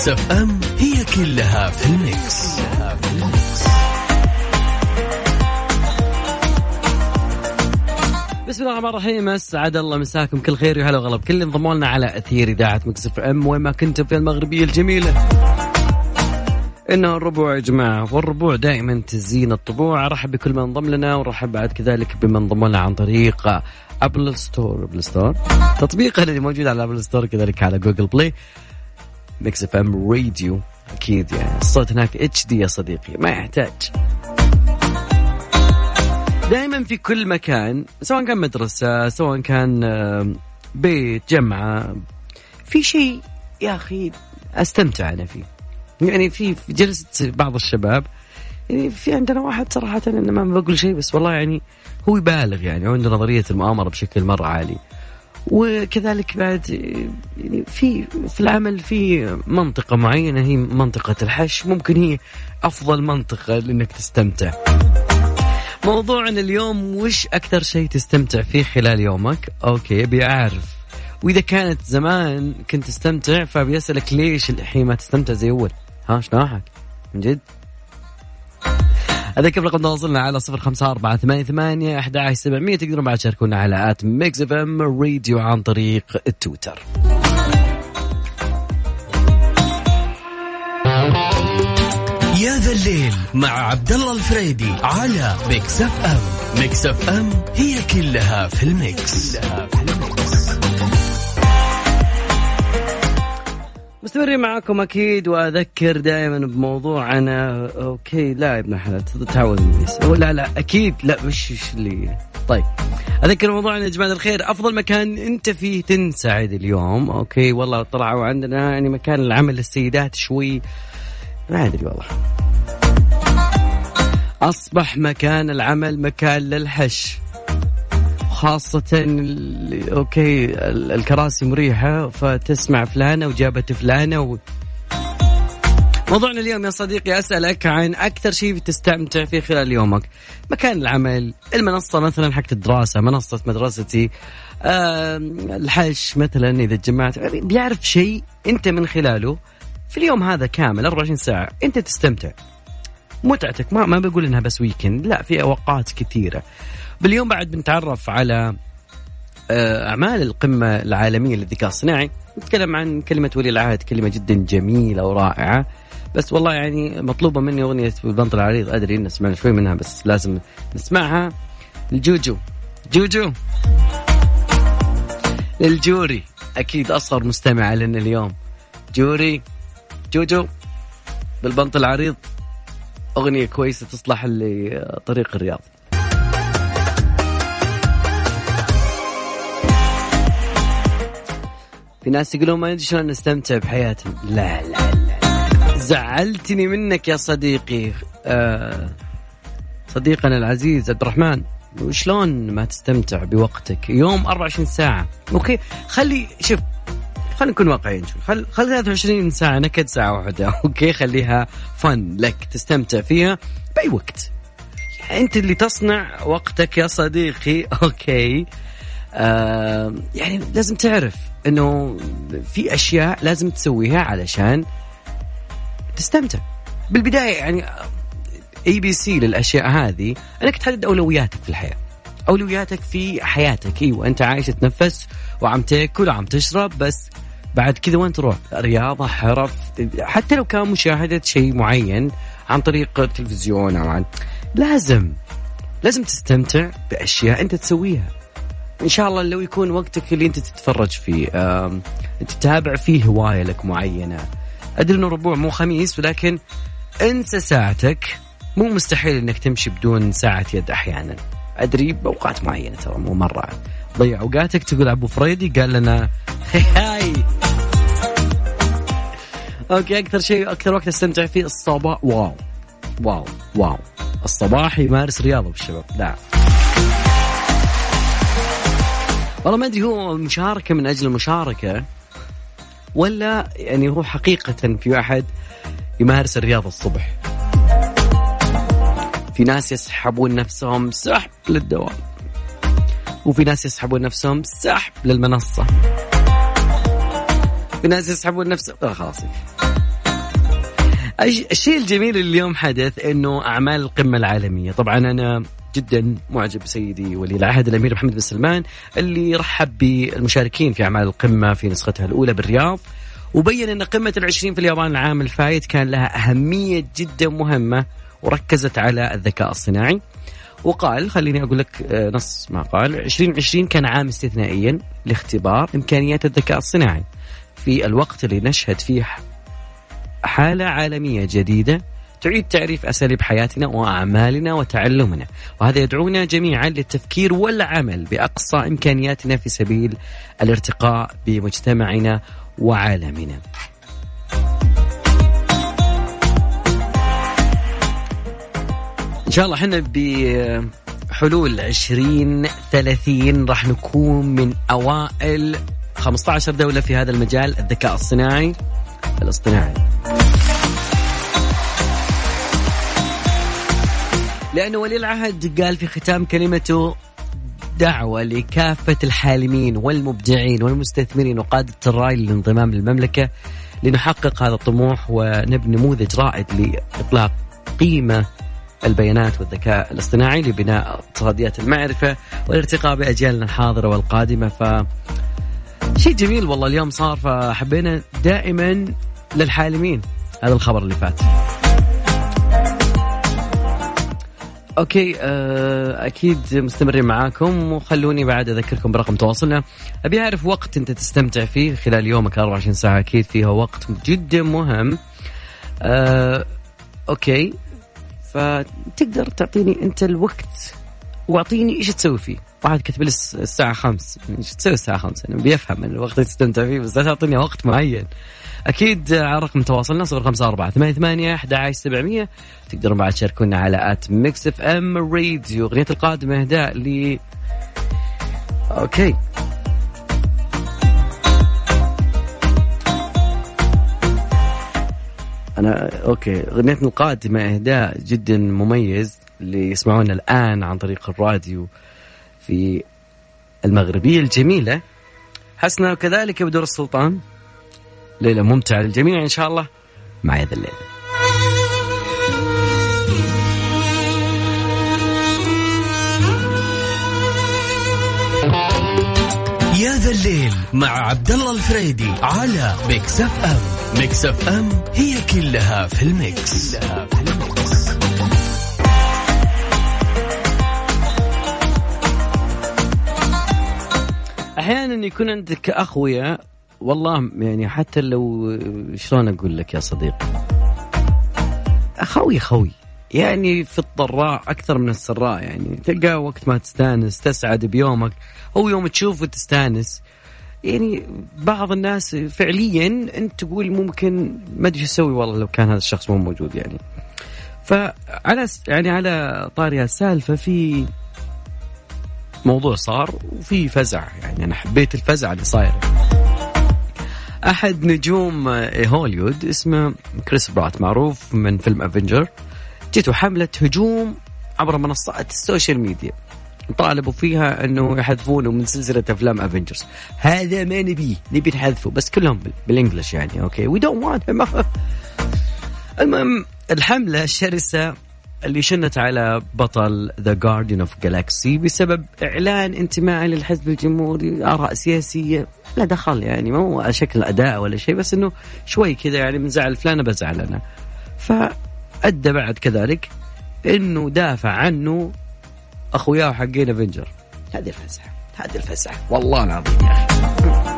Mix FM هي كلها في ال mix. بسم الله الرحمن الرحيم. أسعد الله مساكم. كل خير وهلا وغلا. كل انضموا لنا على أثير إذاعة Mix FM. وين ما كنتم في المغربية الجميلة. انه الربوع يا جماعة والربوع دائما تزين الطبوع. أرحب بكل من انضم لنا ورحب بعد كذلك بمن انضم لنا عن طريق Apple Store Apple Store تطبيقنا اللي موجود على Apple Store كذلك على Google Play Mix FM Radio أكيد يعني. الصوت هناك HD يا صديقي ما يحتاج. دائما في كل مكان سواء كان مدرسة سواء كان بيت جمعة في شيء يا أخي أستمتع أنا فيه. يعني في جلست بعض الشباب يعني في عندنا واحد صراحة أنا ما بقول شيء بس والله يعني هو يبالغ يعني عنده نظرية المؤامرة بشكل مرة عالي. وكذلك بعد يعني في في العمل في منطقة معينة هي منطقة الحش ممكن هي أفضل منطقة لأنك تستمتع. موضوعنا اليوم وش أكثر شيء تستمتع فيه خلال يومك؟ أوكي أبي أعرف. وإذا كانت زمان كنت تستمتع فبيسألك ليش الحين ما تستمتع زي أول؟ ها شناحك من جد؟ أذكر رقم تواصلنا على صفر خمسة أربعة ثمانية ثمانية أحد عشر سبعمية تقدرون بعد تشاركونا على at Mix FM Radio عن طريق التويتر يا ذا الليل مع عبد الله الفريدي على ميكس إف إم. Mix FM هي كلها في ال mix, كلها في ال mix. مستمرين معاكم أكيد وأذكر دائما بموضوعنا. okay لا يا ابن الحلال تعود لا لا أكيد. لا وش اللي؟ طيب. أذكر موضوعنا يا جماعة الخير. أفضل مكان أنت فيه تنسعد اليوم. okay والله طلعوا عندنا يعني مكان العمل للسيدات شوي. ما أدري والله. أصبح مكان العمل مكان للحش. خاصة okay الكراسي مريحة فتسمع فلانة وجابت فلانة و... موضوعنا اليوم يا صديقي أسألك عن أكثر شيء تستمتع فيه خلال يومك. مكان العمل المنصة مثلا حقت الدراسة منصة مدرستي آه الحش مثلا إذا تجمعت بيعرف شيء أنت من خلاله في اليوم هذا كامل 24 ساعة أنت تستمتع. متعتك. ما ما بقول إنها بس weekend لا في أوقات كثيرة. باليوم بعد بنتعرف على أعمال القمة العالمية للذكاء الصناعي. نتكلم عن كلمة ولي العهد كلمة جدا جميلة ورائعة. بس والله يعني مطلوبة مني أغنية بالبنط العريض أدري ان سمعنا شوي منها بس لازم نسمعها. الجوجو. جوجو. للجوري. أكيد أصغر مستمعه لنا اليوم. جوري. جوجو. بالبنط العريض. أغنية كويسة تصلح لطريق الرياض. في ناس يقولون ما ندري شلون نستمتع بحياتهم لا لا لا زعلتني منك يا صديقي. آه صديقنا العزيز عبد الرحمن وشلون ما تستمتع بوقتك؟ يوم 24 ساعة. okay خلي شوف خلينا نكون واقعيين شوي. خل خل 23 ساعة نكد ساعة واحدة. okay خليها فن لك تستمتع فيها بأي وقت. أنت اللي تصنع وقتك يا صديقي. okay. آه يعني لازم تعرف إنه في أشياء لازم تسويها علشان تستمتع. بالبداية يعني ABC للأشياء هذه أنك تحدد أولوياتك في الحياة. أولوياتك في حياتك. أيوه أنت عايش تتنفس وعم تاكل وعم تشرب بس بعد كذا وين تروح؟ رياضه حرف حتى لو كان مشاهدة شيء معين عن طريق التلفزيون أو عن لازم لازم تستمتع بأشياء أنت تسويها. إن شاء الله لو يكون وقتك اللي أنت تتفرج فيه تتابع فيه هواية لك معينة. أدري إنه ربوع مو خميس ولكن انسى ساعتك. مو مستحيل إنك تمشي بدون ساعة يد أحيانا. أدري بأوقات معينة ترى مو مرة. ضيع أوقاتك تقول أبو فريدي قال لنا هاي. okay أكثر شيء أكثر وقت أستمتع فيه الصباح. wow. wow wow. الصباح يمارس رياضة بالشباب. لا والله ما أدري هو مشاركة من أجل المشاركة ولا يعني هو حقيقة في احد يمارس الرياضة الصبح. في ناس يسحبون نفسهم سحب للدوام. وفي ناس يسحبون نفسهم سحب للمنصة. في ناس يسحبون نفسهم آه خلاص. الشيء الجميل اللي اليوم حدث إنه أعمال القمة العالمية. طبعا أنا جدا معجب بسيدي ولي العهد الأمير محمد بن سلمان اللي رحب بالمشاركين في أعمال القمة في نسختها الأولى بالرياض وبين أن قمة العشرين في اليابان العام الفايت كان لها أهمية جدا مهمة وركزت على الذكاء الصناعي. وقال خليني أقول لك آه، نص ما قال 2020 كان عام استثنائيا لاختبار إمكانيات الذكاء الصناعي. في الوقت اللي نشهد فيه حالة عالمية جديدة تعيد تعريف أساليب حياتنا وأعمالنا وتعلمنا، وهذا يدعونا جميعا للتفكير والعمل بأقصى إمكانياتنا في سبيل الارتقاء بمجتمعنا وعالمنا. إن شاء الله إحنا بحلول 2030 راح نكون من أوائل 15 دولة في هذا المجال الذكاء الصناعي الاصطناعي. لأنه ولي العهد قال في ختام كلمته دعوة لكافة الحالمين والمبدعين والمستثمرين وقادة الرأي للانضمام للمملكة لنحقق هذا الطموح ونبني نموذج رائد لإطلاق قيمة البيانات والذكاء الاصطناعي لبناء اقتصاديات المعرفة والارتقاء بأجيالنا الحاضرة والقادمة. ف شيء جميل والله اليوم صار فحبينا دائما للحالمين هذا الخبر اللي فات. أوكي آه، أكيد مستمرين معاكم وخلوني بعد أذكركم برقم تواصلنا. أبي أعرف وقت أنت تستمتع فيه خلال يومك 24 ساعة أكيد فيها وقت جدا مهم. آه، okay فتقدر تعطيني أنت الوقت وأعطيني إيش تسوي فيه. واحد كتب لي الساعة خمس. إيش تسوي الساعة خمس يعني بيفهم الوقت اللي تستمتع فيه بس لا تعطيني وقت معين. أكيد على رقم تواصلنا صفر خمسة أربعة ثمانية ثمانية أحد سبعمية. تقدرون بعد تشاركونا على at Mix FM Radio. أغنية القادمة إهداء ل okay. أنا okay. أغنيتنا القادمة اهداء جدا مميز اللي يسمعونا الآن عن طريق الراديو. في المغربية الجميلة. حسنا وكذلك بدور السلطان. ليلة ممتعة للجميع إن شاء الله مع يا ذا الليل. يا ذا الليل مع عبد الله الفريدي على Mix FM. Mix FM هي كلها في ال mix, كلها في ال mix. أحيانا يكون عندك أخويا والله يعني حتى لو شلون أقول لك يا صديقي أخوي خوي. يعني في الضراء أكثر من السراء يعني. تلقى وقت ما تستأنس تسعد بيومك أو يوم تشوفه تستانس يعني بعض الناس فعليا أنت تقول ممكن ما أدري أسوي والله لو كان هذا الشخص مو موجود يعني. فعلى يعني على طاري السالفة في موضوع صار وفي فزع يعني أنا حبيت الفزع اللي صاير. أحد نجوم هوليوود اسمه كريس برات معروف من فيلم Avenger جته حمله هجوم عبر منصات ال social media. طالبوا فيها إنه يحذفونه من سلسلة أفلام Avengers هذا ما نبيه نبي نحذفه بس كلهم بال English يعني okay؟ we don't want المهم الحملة الشرسه اللي شنت على بطل The Guardian of Galaxy بسبب إعلان انتمائه للحزب الجمهوري آراء سياسية لا دخل يعني ما هو شكل أداء ولا شيء بس إنه شوي كذا يعني من زعل فلان بزعل أنا. فأدى بعد كذلك إنه دافع عنه أخوياه حقين Avenger هذه الفزعه هذه الفزعه والله العظيم يا أخي.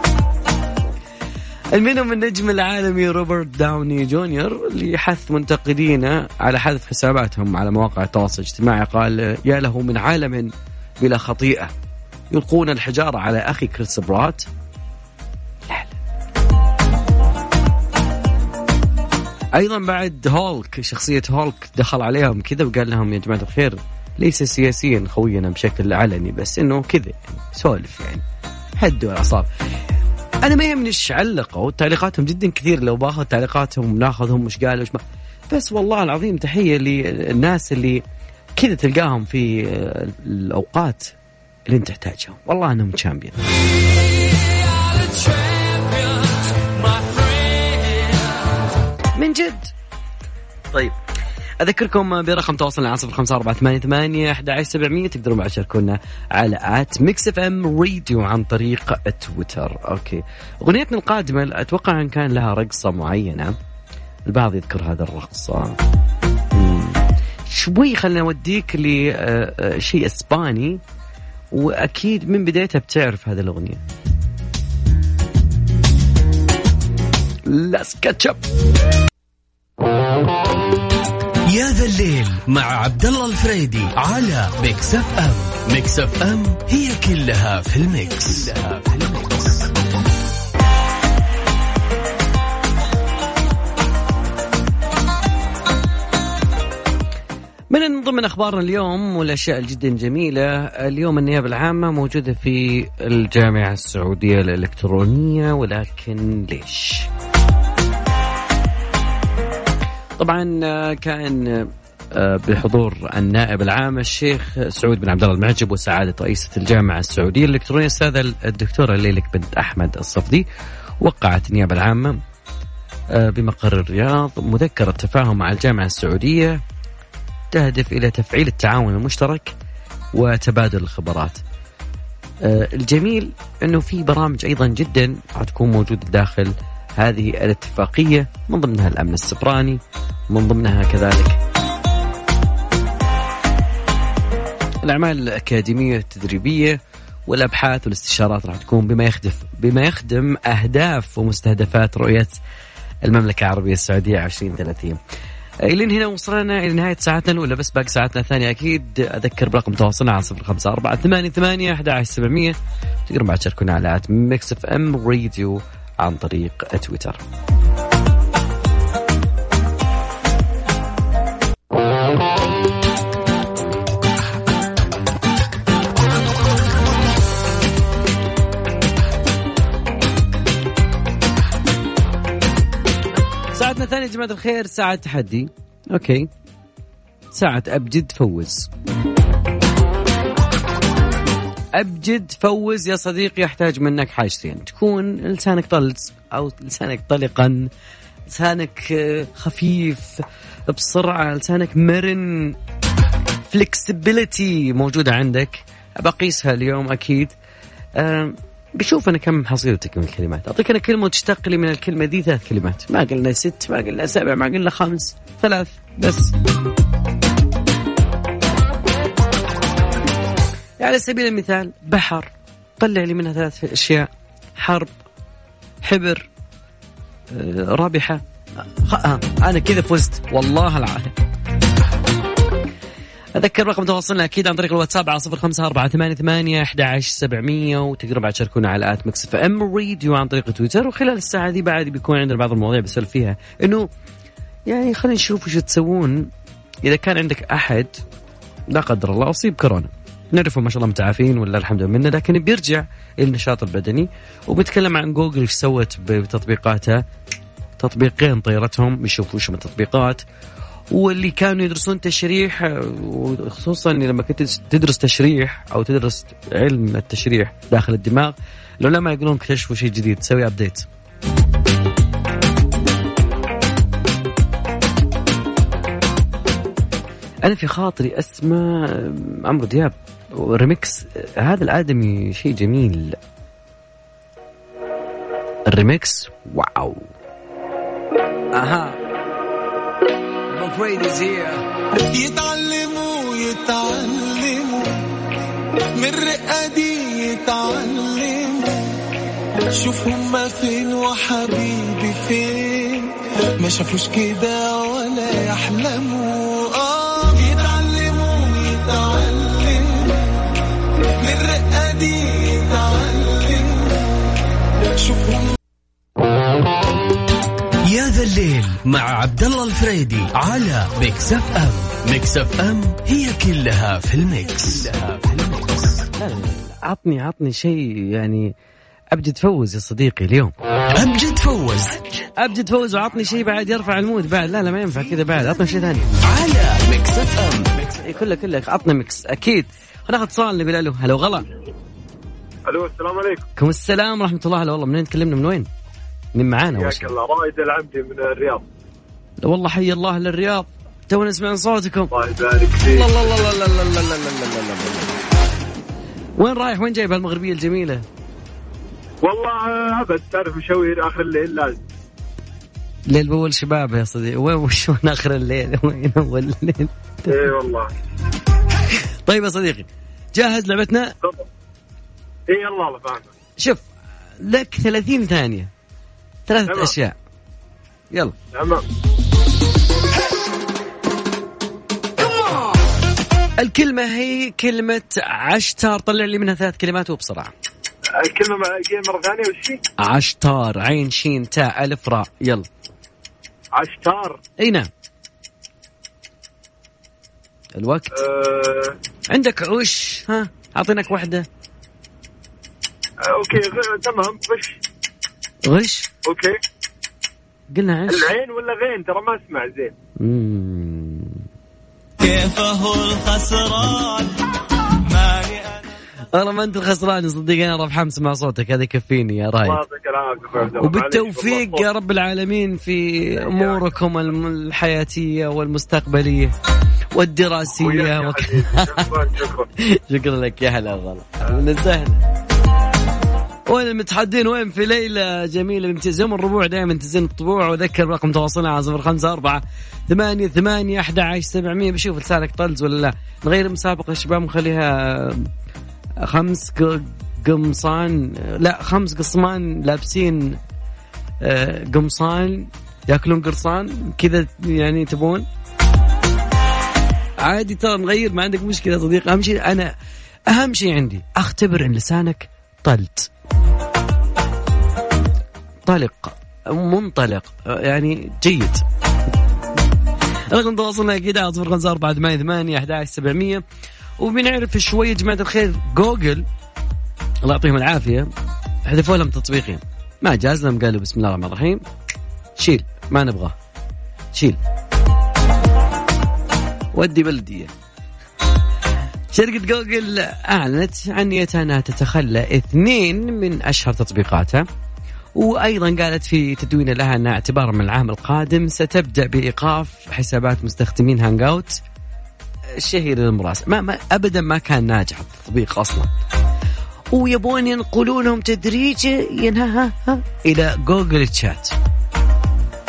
من منهم النجم العالمي روبرت داوني جونيور اللي حث منتقدينه على حذف حساباتهم على مواقع التواصل الاجتماعي. قال يا له من عالم بلا خطيئة. يلقون الحجارة على أخي كريس برات. أيضا بعد هولك شخصية هولك دخل عليهم كذا وقال لهم يا جماعة الخير ليس سياسيا خوينا بشكل علني بس إنه كذا يعني سولف يعني هدوا الأعصاب. أنا ما يهمني إيش علقوا تعليقاتهم جدا كثير. لو باخذ تعليقاتهم ناخذهم وش قالوا وش ما. بس والله العظيم تحية للناس اللي كذا تلقاهم في الأوقات اللي أنت تحتاجهم. والله أنهم تشامبيون من جد. طيب. أذكركم برقم تواصلنا على صفر خمسة أربعة ثمانية ثمانية أحد سبعمية. تقدرون بعد تشاركونا على at Mix FM Radio عن طريق تويتر. okay. أغنيتنا القادمة أتوقع أن كان لها رقصة معينة. البعض يذكر هذا الرقصة. شوي خلينا نوديك لشيء إسباني وأكيد من بدايتها بتعرف هذه الأغنية. Catch up. يا ذا الليل مع عبد الله الفريدي على Mix FM Mix FM هي كلها في ال mix, كلها في ال mix. من ضمن أخبارنا اليوم والأشياء جدا جميلة اليوم النيابة العامة موجودة في الجامعة السعودية الإلكترونية ولكن ليش؟ طبعا كان آه، بحضور النائب العام الشيخ سعود بن عبد الله المعجب وسعادة رئيسة الجامعة السعودية الإلكترونية الأستاذة الدكتورة ليلك بنت أحمد الصفدي وقعت النيابة العامة آه، بمقر الرياض مذكرة تفاهم مع الجامعة السعودية تهدف إلى تفعيل التعاون المشترك وتبادل الخبرات. آه، الجميل إنه في برامج أيضا جدا حتكون موجودة داخل هذه الاتفاقية من ضمنها الأمن السبراني من ضمنها كذلك الأعمال الأكاديمية التدريبية والأبحاث والاستشارات راح تكون بما يخدم بما يخدم أهداف ومستهدفات رؤية المملكة العربية السعودية 2030. إلى هنا وصلنا إلى نهاية ساعتنا الأولى بس باقي ساعتنا الثانية أكيد أذكر برقم تواصلنا على صفر خمسة أربعة ثمانية ثمانية أحد عشر سبعمئه تقدرون بعد تشاركونا على at Mix FM Radio عن طريق تويتر. ساعتنا الثانية يا جماعة الخير ساعة تحدي. okay. ساعة ابجد فوز. أبجد فوز يا صديقي يحتاج منك حاجتين. تكون لسانك طلز أو لسانك طلقا لسانك آه، خفيف بسرعة لسانك مرن. فلكسبيليتي موجودة عندك. بقيسها اليوم أكيد. بشوف أنا كم حصيلتك من الكلمات. أعطيك أنا كلمة وتشتق لي من الكلمة دي ثلاث كلمات. ما قلنا ست ما قلنا سبع ما قلنا خمس ثلاث بس. على سبيل المثال بحر. طلع لي منها ثلاث أشياء. حرب حبر آه، رابحة. آه أنا كذا فزت. والله العظيم. أذكر رقم تواصلنا أكيد عن طريق الواتساب على صفر خمسة أربعة ثمانية ثمانية أحد سبعمية وتقدروا بعد تشاركونا على at Mix FM. Radio عن طريق تويتر. وخلال الساعة دي بعد بيكون عندنا بعض المواضيع بسولف فيها. إنه يعني خلينا نشوف وش تسوون. إذا كان عندك أحد لا قدر الله أصيب كورونا. نعرفه ما شاء الله متعافين ولا الحمد لله منه لكن بيرجع النشاط البدني وبتكلم عن جوجل إيش سوت بتطبيقاتها تطبيقين طيرتهم بيشوفوا وش من التطبيقات. واللي كانوا يدرسون تشريح وخصوصا لما كنت تدرس تشريح أو تدرس علم التشريح داخل الدماغ العلماء يقولون اكتشفوا شيء جديد تسوي update أنا في خاطري أسمع عمرو دياب. ريمكس هذا الآدمي شيء جميل. الريمكس واو. أها. يتعلموا يتعلموا. من الرقة دي يتعلموا. شوف هما فين وحبيبي فين. ما شافوش كده ولا يحلموا. يا ذا الليل مع عبد الله الفريدي على Mix FM Mix FM هي كلها في ال mix, كلها في ال mix. عطني عطني شيء يعني أبجد فوز يا صديقي اليوم. أبجد فوز. أبجد فوز وعطني شيء بعد يرفع ال mood. بعد. لا لا ما ينفع كذا بعد. عطني شيء ثاني. على Mix FM كله كله عطنا mix أكيد. خلينا ناخذ اتصال نبي له هلا وغلا ألو السلام عليكم عليكم السلام ورحمه الله هلا والله منين تكلمنا من وين؟ من معانا حياك. الله رائد العمدي من الرياض والله حي الله للرياض تونا نسمع صوتكم الله يبارك فيك الله الله الله الله الله الله الله الله الله الله وين رايح وين جايب هالمغربيه الجميله؟ والله آه، ابد تعرف مشاوير اخر الليل لازم ليل بول شباب يا صديقي وين وش وين اخر الليل وين اول الليل اي والله طيب يا صديقي جاهز لعبتنا تفضل إي الله الله فاهمك شوف لك 30 ثانية. ثلاثة تمام. أشياء. يلا. تمام. الكلمة هي كلمة عشتار. طلع لي منها ثلاث كلمات وبسرعة. جاي مرة ثانية وش هي؟ عشتار. عين شين تاء ألف راء. يلا. عشتار. إي نعم. الوقت. آه. عندك وش ها؟ اعطيناك واحدة آه، okay تمام غش. غش؟ okay. قلنا عش. العين ولا غين؟ ترى ما أسمع زين. مم. كيفه الخسران؟ ماني أنا. والله ما أنت الخسران يا صديقي أنا رب حمس مع صوتك هذا يكفيني يا رايد. وبالتوفيق يا رب العالمين في أموركم الحياتية والمستقبلية والدراسية. شكرا شكرا. شكرا لك يا هلا والله من سهل وين المتحدين؟ وين في ليلة جميلة بامتياز يوم الربوع دائما تزن الطبوع. وذكر رقم تواصلنا على صفر خمسة أربعة ثمانية ثمانية أحد عشر سبعمية. بشوف لسانك طلز ولا لا. نغير المسابقة يا شباب ونخليها خمس قمصان. لا خمس قصمان لابسين آه، قمصان. ياكلون قرصان؟ كذا يعني تبون؟ عادي ترى نغير ما عندك مشكلة يا صديقي. أهم شيء أنا أهم شيء عندي أختبر إن لسانك طلت. طلق. منطلق. يعني جيد. رقم تواصلنا أكيد على صفر خمسة أربعة ثمانية ثمانية أحد سبعمية. وبنعرف شوية يا جماعة الخير. جوجل. الله يعطيهم العافية. حذفوا لهم تطبيقين. ما جاز لهم قالوا بسم الله الرحمن الرحيم. شيل. ما نبغاه. شيل. ودي بلدية. شركة جوجل أعلنت عن نيتها أنها تتخلى اثنين من أشهر تطبيقاتها وأيضا قالت في تدوينة لها أنها اعتبارا من العام القادم ستبدأ بإيقاف حسابات مستخدمين Hangout الشهير للمراسل. ما, ما أبدا ما كان ناجح التطبيق أصلا. ويبون ينقلونهم تدريجيا إلى Google Chat.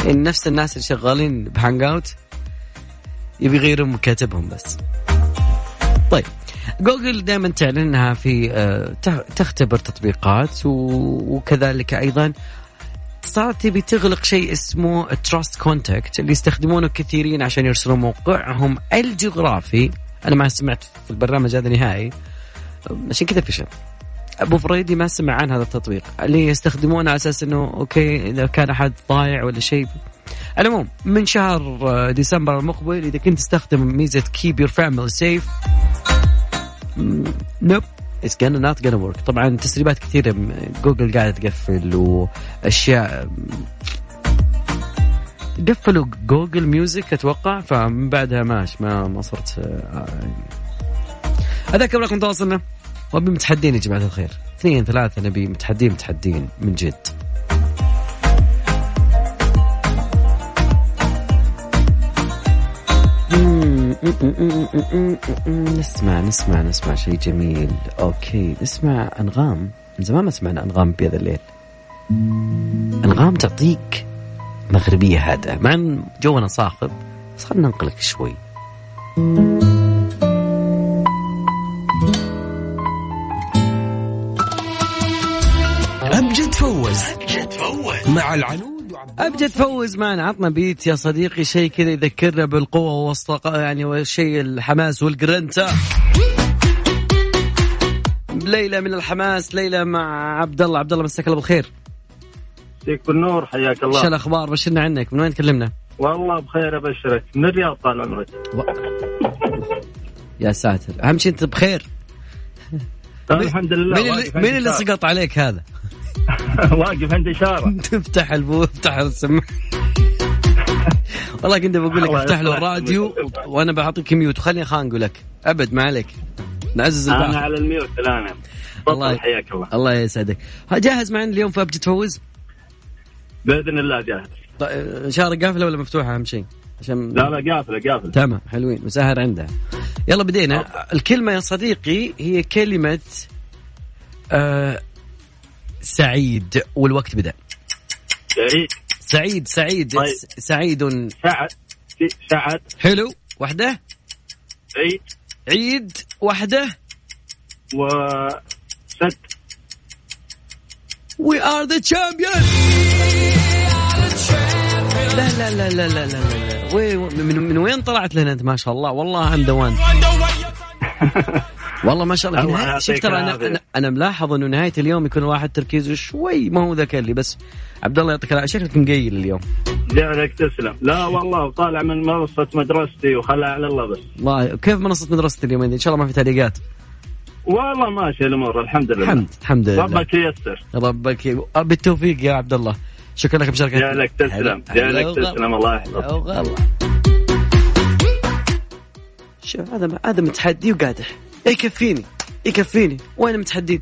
نفس الناس اللي شغالين ب Hangout يبي يغيرون مكاتبهم بس. طيب جوجل دائما تعلن إنها في آه، تخ- تختبر تطبيقات وكذلك أيضا صارت تبي تغلق شيء اسمه Trust Contact اللي يستخدمونه كثيرين عشان يرسلون موقعهم الجغرافي. أنا ما سمعت في البرنامج هذا نهائي. عشان كذا فشل أبو فريدي ما سمع عن هذا التطبيق. اللي يستخدمونه على أساس إنه okay إذا كان أحد ضايع ولا شيء. العموم من شهر آه، ديسمبر المقبل إذا كنت تستخدم ميزة keep your family safe nope it's gonna not gonna work طبعا تسريبات كثيرة جوجل قاعدة تقفل وأشياء قفلوا Google Music أتوقع فمن بعدها ماش ما ما صرت آه، هذاك رقم تواصلنا. وأبي متحدين يا جماعة الخير. اثنين ثلاثة نبي متحدين متحدين من جد. نسمع نسمع نسمع شيء جميل. أوكي نسمع أنغام. من زمان ما سمعنا أنغام بهذا الليل. أنغام تعطيك مغربية هذا مع إن جونا صاخب بس خلينا ننقلك شوي. أمجد فوز. مع العنود. ابجد فوز معنا. عطنا بيت يا صديقي شيء كذا يذكرنا بالقوة والصقا يعني والشيء الحماس والجرنتا ليلى من الحماس ليلى مع عبد الله عبد الله مساك الله بالخير. يعطيك بالنور حياك الله. الأخبار؟ بشرنا عنك؟ من وين تكلمنا؟ والله بخير أبشرك. من الرياض طال عمرك؟ يا ساتر. أهم شيء أنت بخير. الحمد لله. مين اللي عند اللي. سقط عليك هذا؟ واقف عند إشارة. تفتح البو افتح السماعه والله كنت بقول لك الله افتح له. الراديو وأنا بعطيك ميوت خليني خانقه لك. أبد ما عليك. نعزز أنا على الميوت الآن. الله- حياك الله. الله يسعدك. جاهز معنا اليوم في ابجد تفوز بإذن الله جاهز. طيب شارة قافلة ولا مفتوحة أهم شيء؟ عشان لا لا قافلة قافلة. تمام حلوين. مسهر عندها يلا بدينا. الكلمة يا صديقي هي كلمة آه سعيد والوقت بدأ. سعيد. سعيد سعيد. طيب. سعيد. سعد. سعد. حلو. وحدة. عيد. عيد. وحدة. وسد We are the champion لا لا لا لا لا لا لا. وي- من, من وين طلعت لنا أنت؟ ما شاء الله. والله ام دوان والله ما شاء الله. الله ترى أنا العافية. أنا, أنا ملاحظ إنه نهاية اليوم يكون الواحد تركيزه شوي ما هو ذاك اللي بس عبد الله يعطيك العافية. شكلك مقيل اليوم. جعلك تسلم. لا والله طالع من منصة مدرستي وخلها على الله بس. الله كيف منصة مدرسه اليومين؟ إن شاء الله ما في تعليقات والله ماشي الأمور الحمد لله. الحمد الحمد لله. ربك ييسر. ربك ي- بالتوفيق يا عبد الله. شكرا لك بمشاركتك جعلك تسلم. جعلك تسلم. الله يحفظك. شوف هذا هذا متحدي وقادح يكفيني يكفيني. وين المتحدين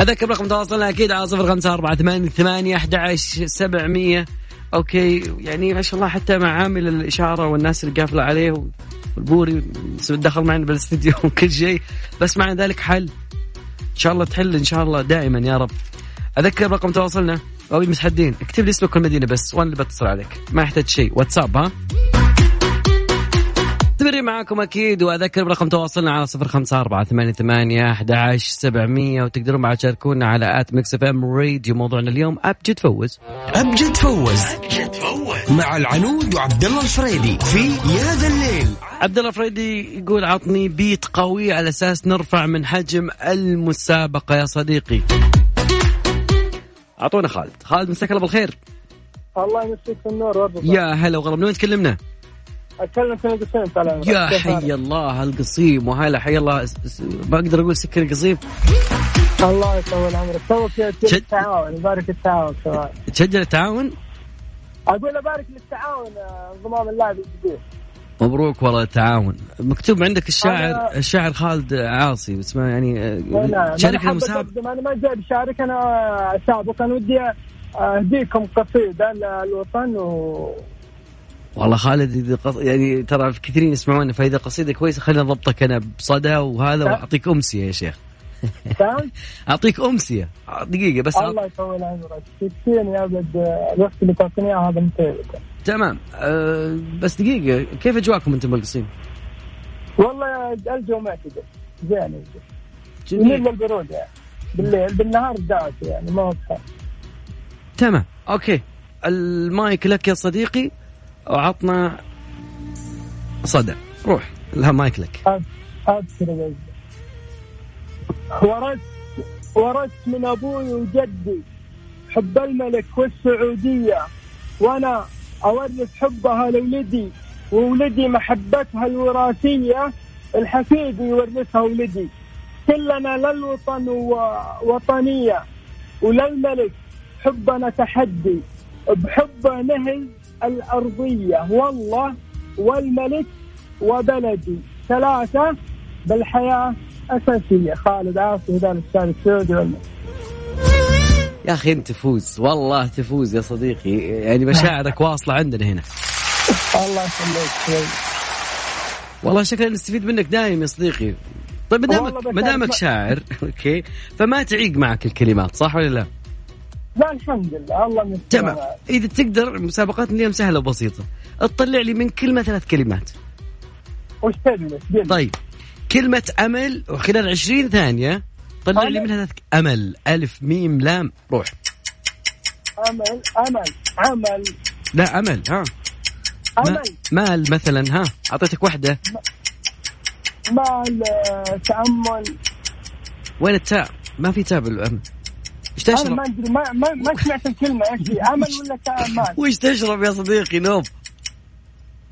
أذكر رقم تواصلنا أكيد على صفر خمسة أربعة ثمانية ثمانية أحد عشر سبعمية. okay يعني ما شاء الله حتى مع عامل الإشارة والناس اللي قافلة عليه والبوري دخل معنا بالاستديو وكل شيء. بس مع ذلك حل. إن شاء الله تحل إن شاء الله دائما يا رب. أذكر رقم تواصلنا. أو المتحدين اكتب لي اسمك والمدينة بس وأنا اللي بتصل عليك. ما يحتاج شيء. واتساب ها؟ تمري معاكم أكيد وأذكر برقم تواصلنا على صفر خمسة أربعة ثمانية ثمانية أحد عشر سبعمية وتقدرون بعد تشاركونا على at Mix FM Radio. موضوعنا اليوم أبجد فوز. أبجد فوز. مع العنود وعبد الله الفريدي في يا ذا الليل. عبد الله فريدي يقول عطني بيت قوي على أساس نرفع من حجم المسابقة يا صديقي. أعطونا خالد. خالد مساك الله بالخير. الله يمسيك النور يا هلا وغلا من وين تكلمنا؟ أتكلم في القسم طال يا حي الله القصيم وهلا حي الله. ما أقدر أقول سكر القصيم الله يطول عمرك. شد- سيدي التعاون يبارك التعاون سواء تسجل التعاون؟ أقول أبارك للتعاون آه، انضمام اللاعب الجديد مبروك والله التعاون. مكتوب عندك الشاعر أنا- الشاعر خالد عاصي بس ما يعني آه، شاركنا أقدم، أنا ما جاي بشارك أنا آه، اسابق أنا ودي آه، أهديكم قصيدة للوطن و والله خالد قص... يعني ترى في كثيرين يسمعونا فإذا قصيدة كويسة خلينا نضبطك أنا بصدى وهذا وأعطيك أمسية يا شيخ؟ أعطيك أمسية. دقيقة بس. الله يطول عمرك. تكفيني يا أبد الوقت اللي تعطيني اياه هذا متعبك تمام. أه بس دقيقة كيف اجواكم أنتم بالقصيم؟ والله الجو معتدل زين. جميل. يميل للبرود يعني. بالليل بالنهار دافي يعني ما هو. تمام. okay. المايك لك يا صديقي. وعطنا صدى. روح. لا مايك لك. أبشر. ورثت ورثت من أبوي وجدي. حب الملك والسعودية. وأنا أورث حبها لولدي وولدي محبتها الوراثية. الحفيد يورثها ولدي. كلنا للوطن ووطنية. وللملك حبنا تحدي. بحبه نهز الأرضية. والله والملك وبلدي. ثلاثة بالحياة أساسية. خالد عاصي هذا الشارع السعودي. يا أخي أنت تفوز. والله تفوز يا صديقي. يعني مشاعرك واصلة عندنا هنا. الله يخليك. والله شكلنا نستفيد منك دايم يا صديقي. طيب ما دامك ما دامك شاعر أوكي فما تعيق معك الكلمات صح ولا لا؟ لا الحمد لله. الله من تمام. إذا تقدر مسابقاتنا اليوم سهلة وبسيطة. تطلع لي من كلمة ثلاث كلمات. وش. طيب. كلمة أمل وخلال 20 ثانية. طلع لي أمل. منها ثلاث أمل. ألف ميم لام روح. أمل أمل عمل لا أمل ها. ما أمل. مال مثلا ها. أعطيتك واحدة. مال آه، تأمل. وين التاء؟ ما في تاء بالامل إيش أنا تشرب ما أدري ما, ما, ما سمعت الكلمة إيش هي؟ أمل ولا تأمل وش تشرب يا صديقي؟ نوب.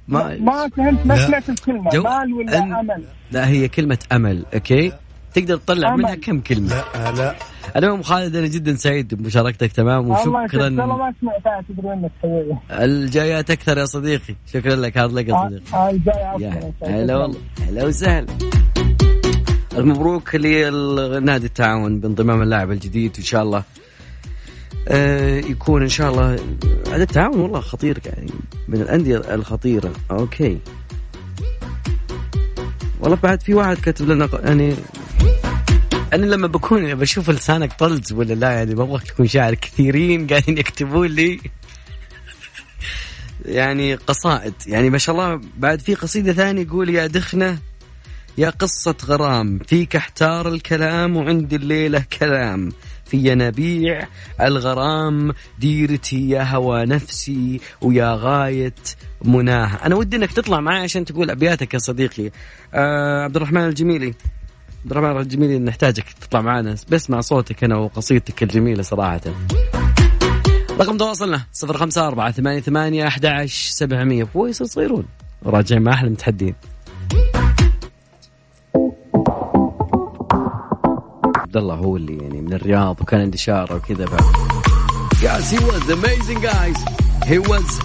ما ما فهمت ما. سمعت الكلمة جو- مال ولا أن- أمل؟ لا هي كلمة أمل أوكي؟ تقدر تطلع أمل. منها كم كلمة؟ لا لا. المهم خالد أنا جدا سعيد بمشاركتك تمام؟ وشكرا. والله ما سمعتها تدري منك حبيبي. الجايات أكثر يا صديقي. شكرا لك هذا لك يا صديقي. هاي جاي يا هلا والله. هلا وسهلا. المبروك لنادي التعاون بانضمام اللاعب الجديد وان شاء الله. آه، يكون إن شاء الله. هذا التعاون والله خطير يعني من الأندية الخطيرة. أوكي. والله بعد في واحد كتب لنا يعني أنا لما بكون بشوف لسانك طلز ولا لا يعني ببغاك تكون شاعر كثيرين قاعدين يكتبون لي. يعني قصائد. يعني ما شاء الله بعد في قصيدة ثانية يقول يا دخنة يا قصة غرام فيك احتار الكلام وعندي الليلة كلام. في ينابيع الغرام ديرتي يا هوى نفسي ويا غاية مناها. أنا ودي أنك تطلع معي عشان تقول أبياتك يا صديقي. آه عبد الرحمن الجميلي. عبد الرحمن الجميلي نحتاجك تطلع معنا. بسمع صوتك أنا وقصيدتك الجميلة صراحة. رقم تواصلنا صفر خمسة أربعة ثمانية ثمانية أحد عشر سبعمية. تصيرون راجعين مع أحلى متحدين. عبد الله هو اللي يعني من الرياض وكان عنده شارة وكذا ف Yes, he was amazing guys. He was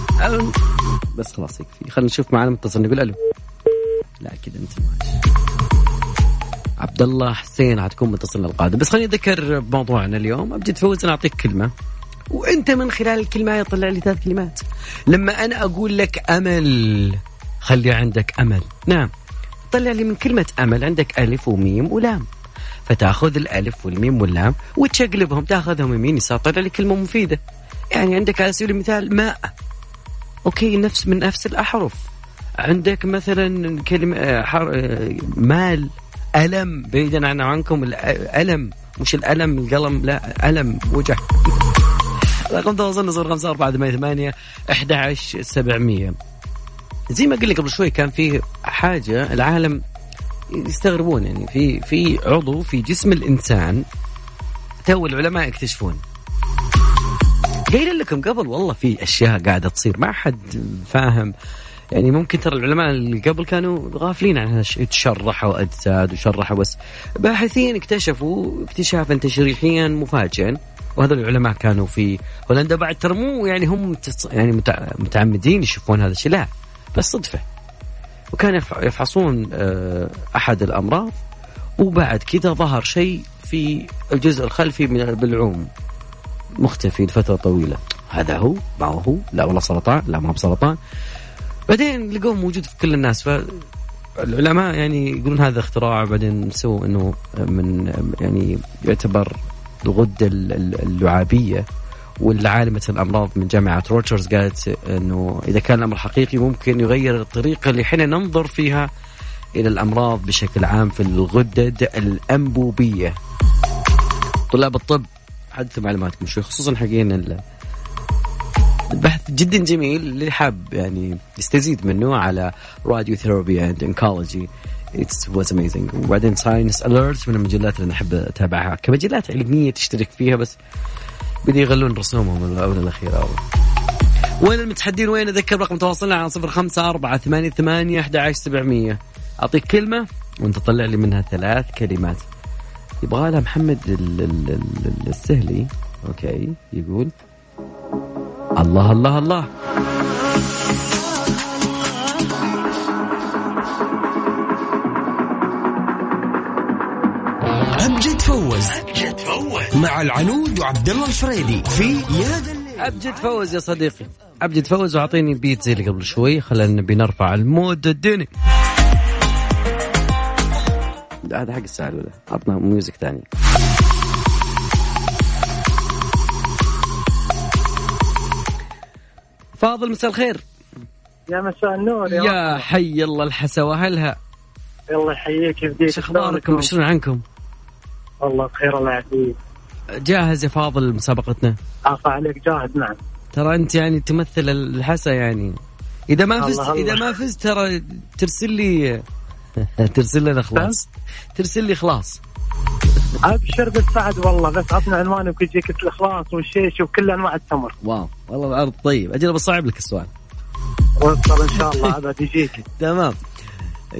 بس خلاص يكفي خلينا نشوف معنا متصل نقول ألو. لا كذا أنت ماشي عبد الله حسين حتكون متصلنا القادم. بس خليني أذكر بموضوعنا اليوم. أبجد فوز أنا أعطيك كلمة. وأنت من خلال الكلمة يطلع لي ثلاث كلمات. لما أنا أقول لك أمل خلي عندك أمل. نعم. طلع لي من كلمة أمل. عندك ألف وميم ولام. فتاخذ الألف والميم واللام وتشقلبهم تاخذهم يمين يسار طلع لي كلمة مفيدة. يعني عندك على سبيل المثال ماء. أوكي نفس من نفس الأحرف. عندك مثلا كلمة آه، حر... آه، مال ألم بعيدا عن عنكم الالم مش الألم القلم لا ألم وجع. رقم تواصلنا صفر خمسة أربعة ثمانية ثمانية أحد سبعمية. زي ما قلنا قبل شوي كان في حاجة العالم يستغربون يعني في في عضو في جسم الإنسان تو العلماء يكتشفون. قايل لكم قبل والله في أشياء قاعدة تصير ما حد فاهم. يعني ممكن ترى العلماء اللي قبل كانوا غافلين عن هالشيء تشرحوا أجساد وشرحوا بس. باحثين اكتشفوا اكتشافا تشريحيا مفاجئا. وهذا العلماء كانوا في هولندا بعد ترى مو يعني هم يعني متع- متعمدين يشوفون هذا الشيء. لا بس صدفة. وكان يف- يفحصون آه، أحد الامراض وبعد كذا ظهر شيء في الجزء الخلفي من البلعوم مختفي لفتره طويلة. هذا هو ما هو؟ لا والله سرطان لا ما هو بسرطان. بعدين لقوه موجود في كل الناس فالعلماء يعني يقولون هذا اختراع بعدين سووا إنه من يعني يعتبر الغدة ال- والعالمة الأمراض من جامعة روتشرز قالت أنه إذا كان الأمر حقيقي ممكن يغير الطريقة اللي حين ننظر فيها إلى الأمراض بشكل عام في الغدد الأنبوبية. طلاب الطب حدثوا معلوماتكم شوي خصوصا حقين ال- البحث جدا جميل اللي حاب يعني يستزيد منه على radiotherapy and oncology it's was amazing وبعدين Science Alert من المجلات اللي أنا احب أتابعها. كمجلات علمية تشترك فيها بس بدي يغلون رسومهم الاونه الاخيره والله. وين المتحدين؟ وين؟ أذكر رقم تواصلنا على صفر خمسة أربعة ثمانية ثمانية أحد عشر سبعمية. أعطيك كلمة وأنت تطلع لي منها ثلاث كلمات. يبغى لها محمد ال- ال- ال- السهلي okay يقول الله الله الله. أبجد فوز. مع العنود وعبد الله الفريدي في يا ذا الليل أبجد فوز يا صديقي. أبجد فوز وأعطيني بيت زي اللي قبل شوي. خلينا نبي نرفع ال mood الدني. لا، هذا حق الساعة الأولى. عطنا music ثاني فاضل مساء الخير. يا مساء النور يا, يا حي الله الحسا وهلها الله يحييك يهديك إيش أخباركم؟ بشرون عنكم؟ والله بخير الله يعافيك. جاهز يا فاضل مسابقتنا؟ عفا عليك جاهز نعم. ترى أنت يعني تمثل الحسا يعني. إذا ما فزت إذا. ما فزت ترى ترسل لي ترسل لنا خلاص ترسل لي خلاص أبشر بالسعد والله بس عطنا عنوانك ويجيك الإخلاص والشيش وكل أنواع التمر. واو والله العرض طيب. أجل بصعب لك السؤال. وصل إن شاء الله ابد يجيك. تمام.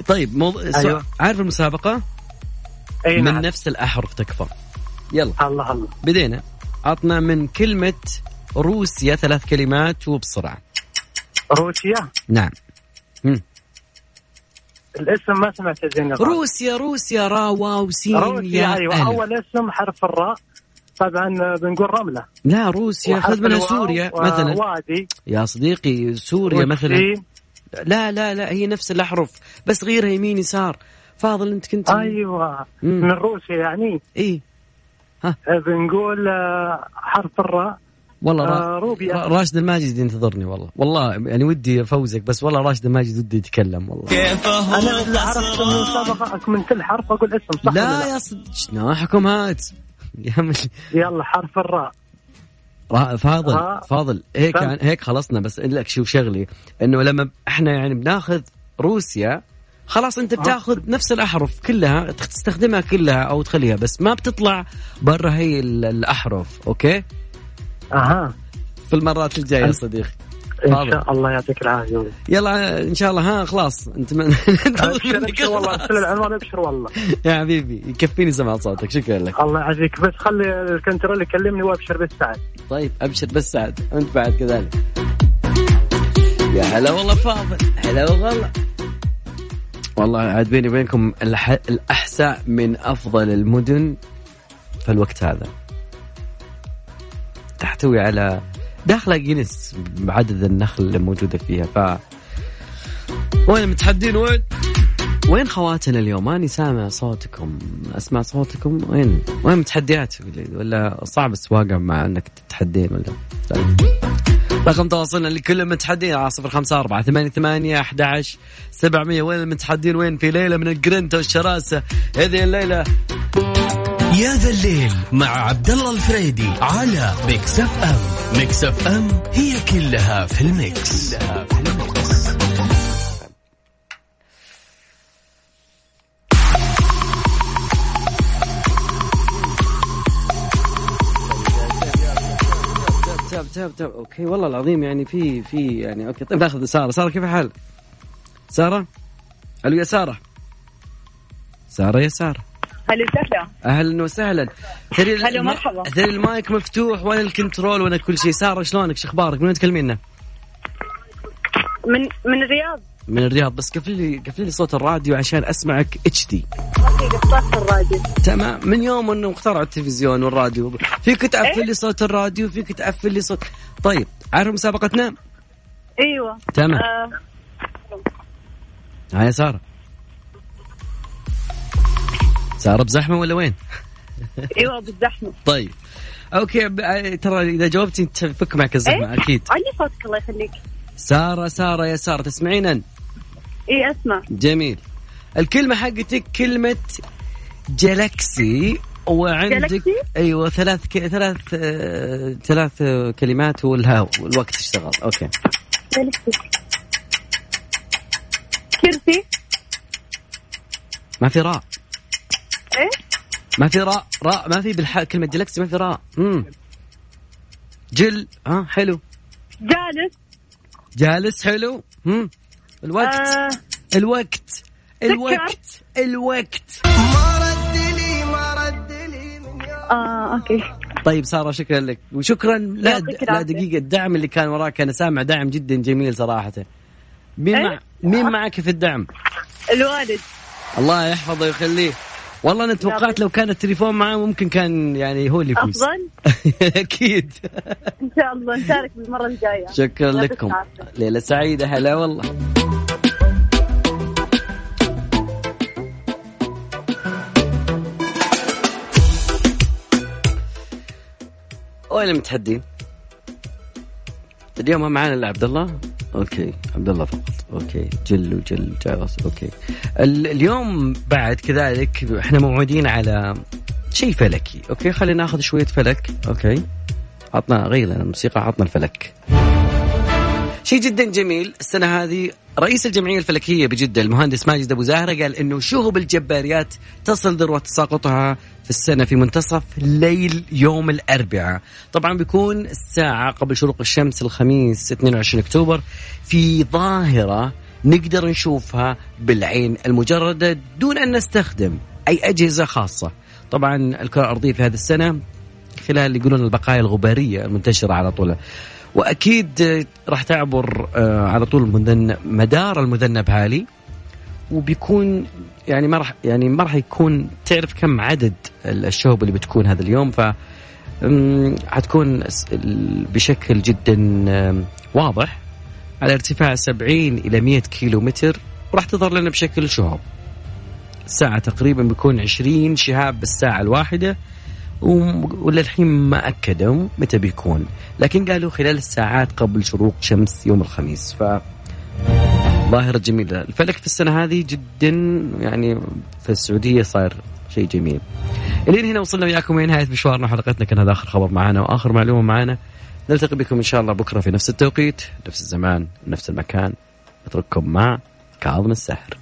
طيب موضوع أيوة. عارف المسابقة أي من نعم. نفس الأحرف تكفى. يلا. الله الله. بدينا. عطنا من كلمة روسيا ثلاث كلمات وبسرعة. روسيا؟ نعم. مم. الاسم ما سمعت زين. روسيا روسيا را واو سين روسيا يا أيوه. ألف. أول اسم حرف الراء. طبعا بنقول رملة. لا روسيا. خذ منها سوريا آه، مثلا. وادي يا صديقي سوريا مثلا. لا لا لا هي نفس الأحرف بس غيرها يمين يسار. فاضل أنت كنت أيوه. مم. من روسيا يعني. إيه آه، بنقول آه، حرف الراء. والله آه، را... روبيا. را- راشد الماجد ينتظرني والله. والله يعني ودي أفوزك بس والله راشد الماجد ودي يتكلم والله. كيفه أنا اللي عرفت من سبق من كل حرف أقول اسم صح ولا لا؟ يا صد جناحكم هات؟ يلا حرف الراء. را- فاضل آه. فاضل. هيك فهمت. يعني هيك خلصنا بس أقول لك شو شغلي إنه لما إحنا يعني بناخذ روسيا خلاص انت بتاخذ نفس الأحرف كلها تستخدمها كلها أو تخليها بس ما بتطلع برا هي ال- الأحرف أوكي؟ أها. في المرات الجاية يا صديقي. إن. شاء الله يعطيك العافية. يلا إن شاء الله ها خلاص. أنت من... ابشر والله. ارسل العنوان ابشر والله. يا حبيبي يكفيني سمع صوتك شكرا لك. الله يعافيك. بس خلي الكنترول يكلمني وابشر بالسعد طيب أبشر بس سعد أنت بعد كذلك. يا هلا والله فاضل. هلا والله. والله عاد بيني وبينكم الح... الأحساء من أفضل المدن في الوقت هذا تحتوي على داخله جينيس بعدد النخل اللي موجودة فيها ف وين المتحدين وين؟ وين خواتنا اليوم؟ ماني سامع صوتكم، أسمع صوتكم وين؟ وين متحديات؟ ولا صعب السواقة مع إنك تتحدين ولا؟ رقم تواصلنا لكل المتحدين على صفر خمسة أربعة ثمانية ثمانية أحد عشر سبعمية وين المتحدين وين في ليلة من الجرنتا والشراسة هذه الليلة يا ذا الليل مع عبد الله الفريدي على Mix FM Mix FM هي كلها في ال mix, كلها في ال mix. تاب تاب تاب. okay والله العظيم يعني في في يعني okay. طيب ناخذ سارة. سارة كيف الحال؟ سارة؟ ألو يا سارة. سارة يا سارة. هلا وسهلا أهلا وسهلا. هلا مرحبا. ترى المايك مفتوح وأنا ال control وأنا كل شيء؟ سارة شلونك؟ شو أخبارك؟ من وين تكلمينا؟ من من الرياض. من الرياض. بس قفل لي قفل لي صوت الراديو عشان أسمعك HD الراديو تمام. من يوم إنه اخترعوا التلفزيون والراديو. فيك تقفل؟ لي صوت الراديو فيك تقفل لي صوت. طيب عارف مسابقتنا؟ أيوه. تمام. آه. ها يا سارة. سارة بزحمة ولا وين؟ أيوه بالزحمة طيب. okay آه، ترى إذا جاوبتي تفك معك الزحمة إيه؟ أكيد. علي صوتك الله يخليك. سارة سارة يا سارة تسمعينا؟ اي أسمع. جميل. الكلمة حقتك كلمة Galaxy وعندك Galaxy؟ أيوه ثلاث ك... ثلاث آه... ثلاث كلمات والهاو والوقت اشتغل. okay. كرسي. ما في راء. إيه؟ ما في راء. راء ما في بالح... كلمة جلاكسي ما في راء. امم جل. ها حلو. جالس. جالس حلو. امم الوقت. آه. الوقت. الوقت. الوقت. آه أوكي. طيب سارة شكرا لك. وشكرا لا لا. دقيقة. الدعم اللي كان وراك أنا سامع دعم جدا جميل صراحة. مين إيه؟ مع مين معك في الدعم؟ الوالد. الله يحفظه ويخليه. والله أنا توقعت لو كان التليفون معاه ممكن كان يعني هو اللي يفوز. أفضل؟ أكيد. إن شاء الله. نشارك بالمرة الجاية. شكرا لكم. ليلة سعيدة. هلا والله. وين المتحدين؟ اليوم ما معنا الا عبد الله. okay عبد الله فقط. okay جل وجل جاوز okay. ال- اليوم بعد كذلك إحنا موعودين على شيء فلكي. okay خلينا ناخذ شوية فلك. okay. عطنا غير لنا الموسيقى عطنا الفلك. شيء جدا جميل السنة هذه. رئيس الجمعية الفلكية بجدة المهندس ماجد أبو زهرة قال أنه شهب الجباريات تصل ذروة تساقطها في السنة في منتصف ليل يوم الأربعاء. طبعا بيكون الساعة قبل شروق الشمس الخميس 22 أكتوبر في ظاهرة نقدر نشوفها بالعين المجردة دون أن نستخدم أي أجهزة خاصة. طبعا الكرة الأرضية في هذه السنة خلال يقولون البقايا الغبارية المنتشرة على طول. وأكيد راح تعبر آه، على طول مدار المذنب هالي. وبيكون يعني ما راح يعني ما راح يكون تعرف كم عدد الشهب اللي بتكون هذا اليوم ف حتكون بشكل جدا واضح. على ارتفاع 70 إلى 100 كيلو متر وراح تظهر لنا بشكل شهب. الساعة تقريبا بيكون 20 شهاب بالساعة الواحدة وللحين ما أكدوا متى بيكون. لكن قالوا خلال الساعات قبل شروق شمس يوم الخميس ف ظاهرة جميلة. الفلك في السنة هذه جدا يعني في السعودية صار شيء جميل. إلين هنا وصلنا وياكم إلى نهاية مشوارنا حلقتنا كان هذا آخر خبر معنا وآخر معلومة معنا نلتقي بكم إن شاء الله بكرة في نفس التوقيت نفس الزمان نفس المكان. اترككم مع كاظم السحر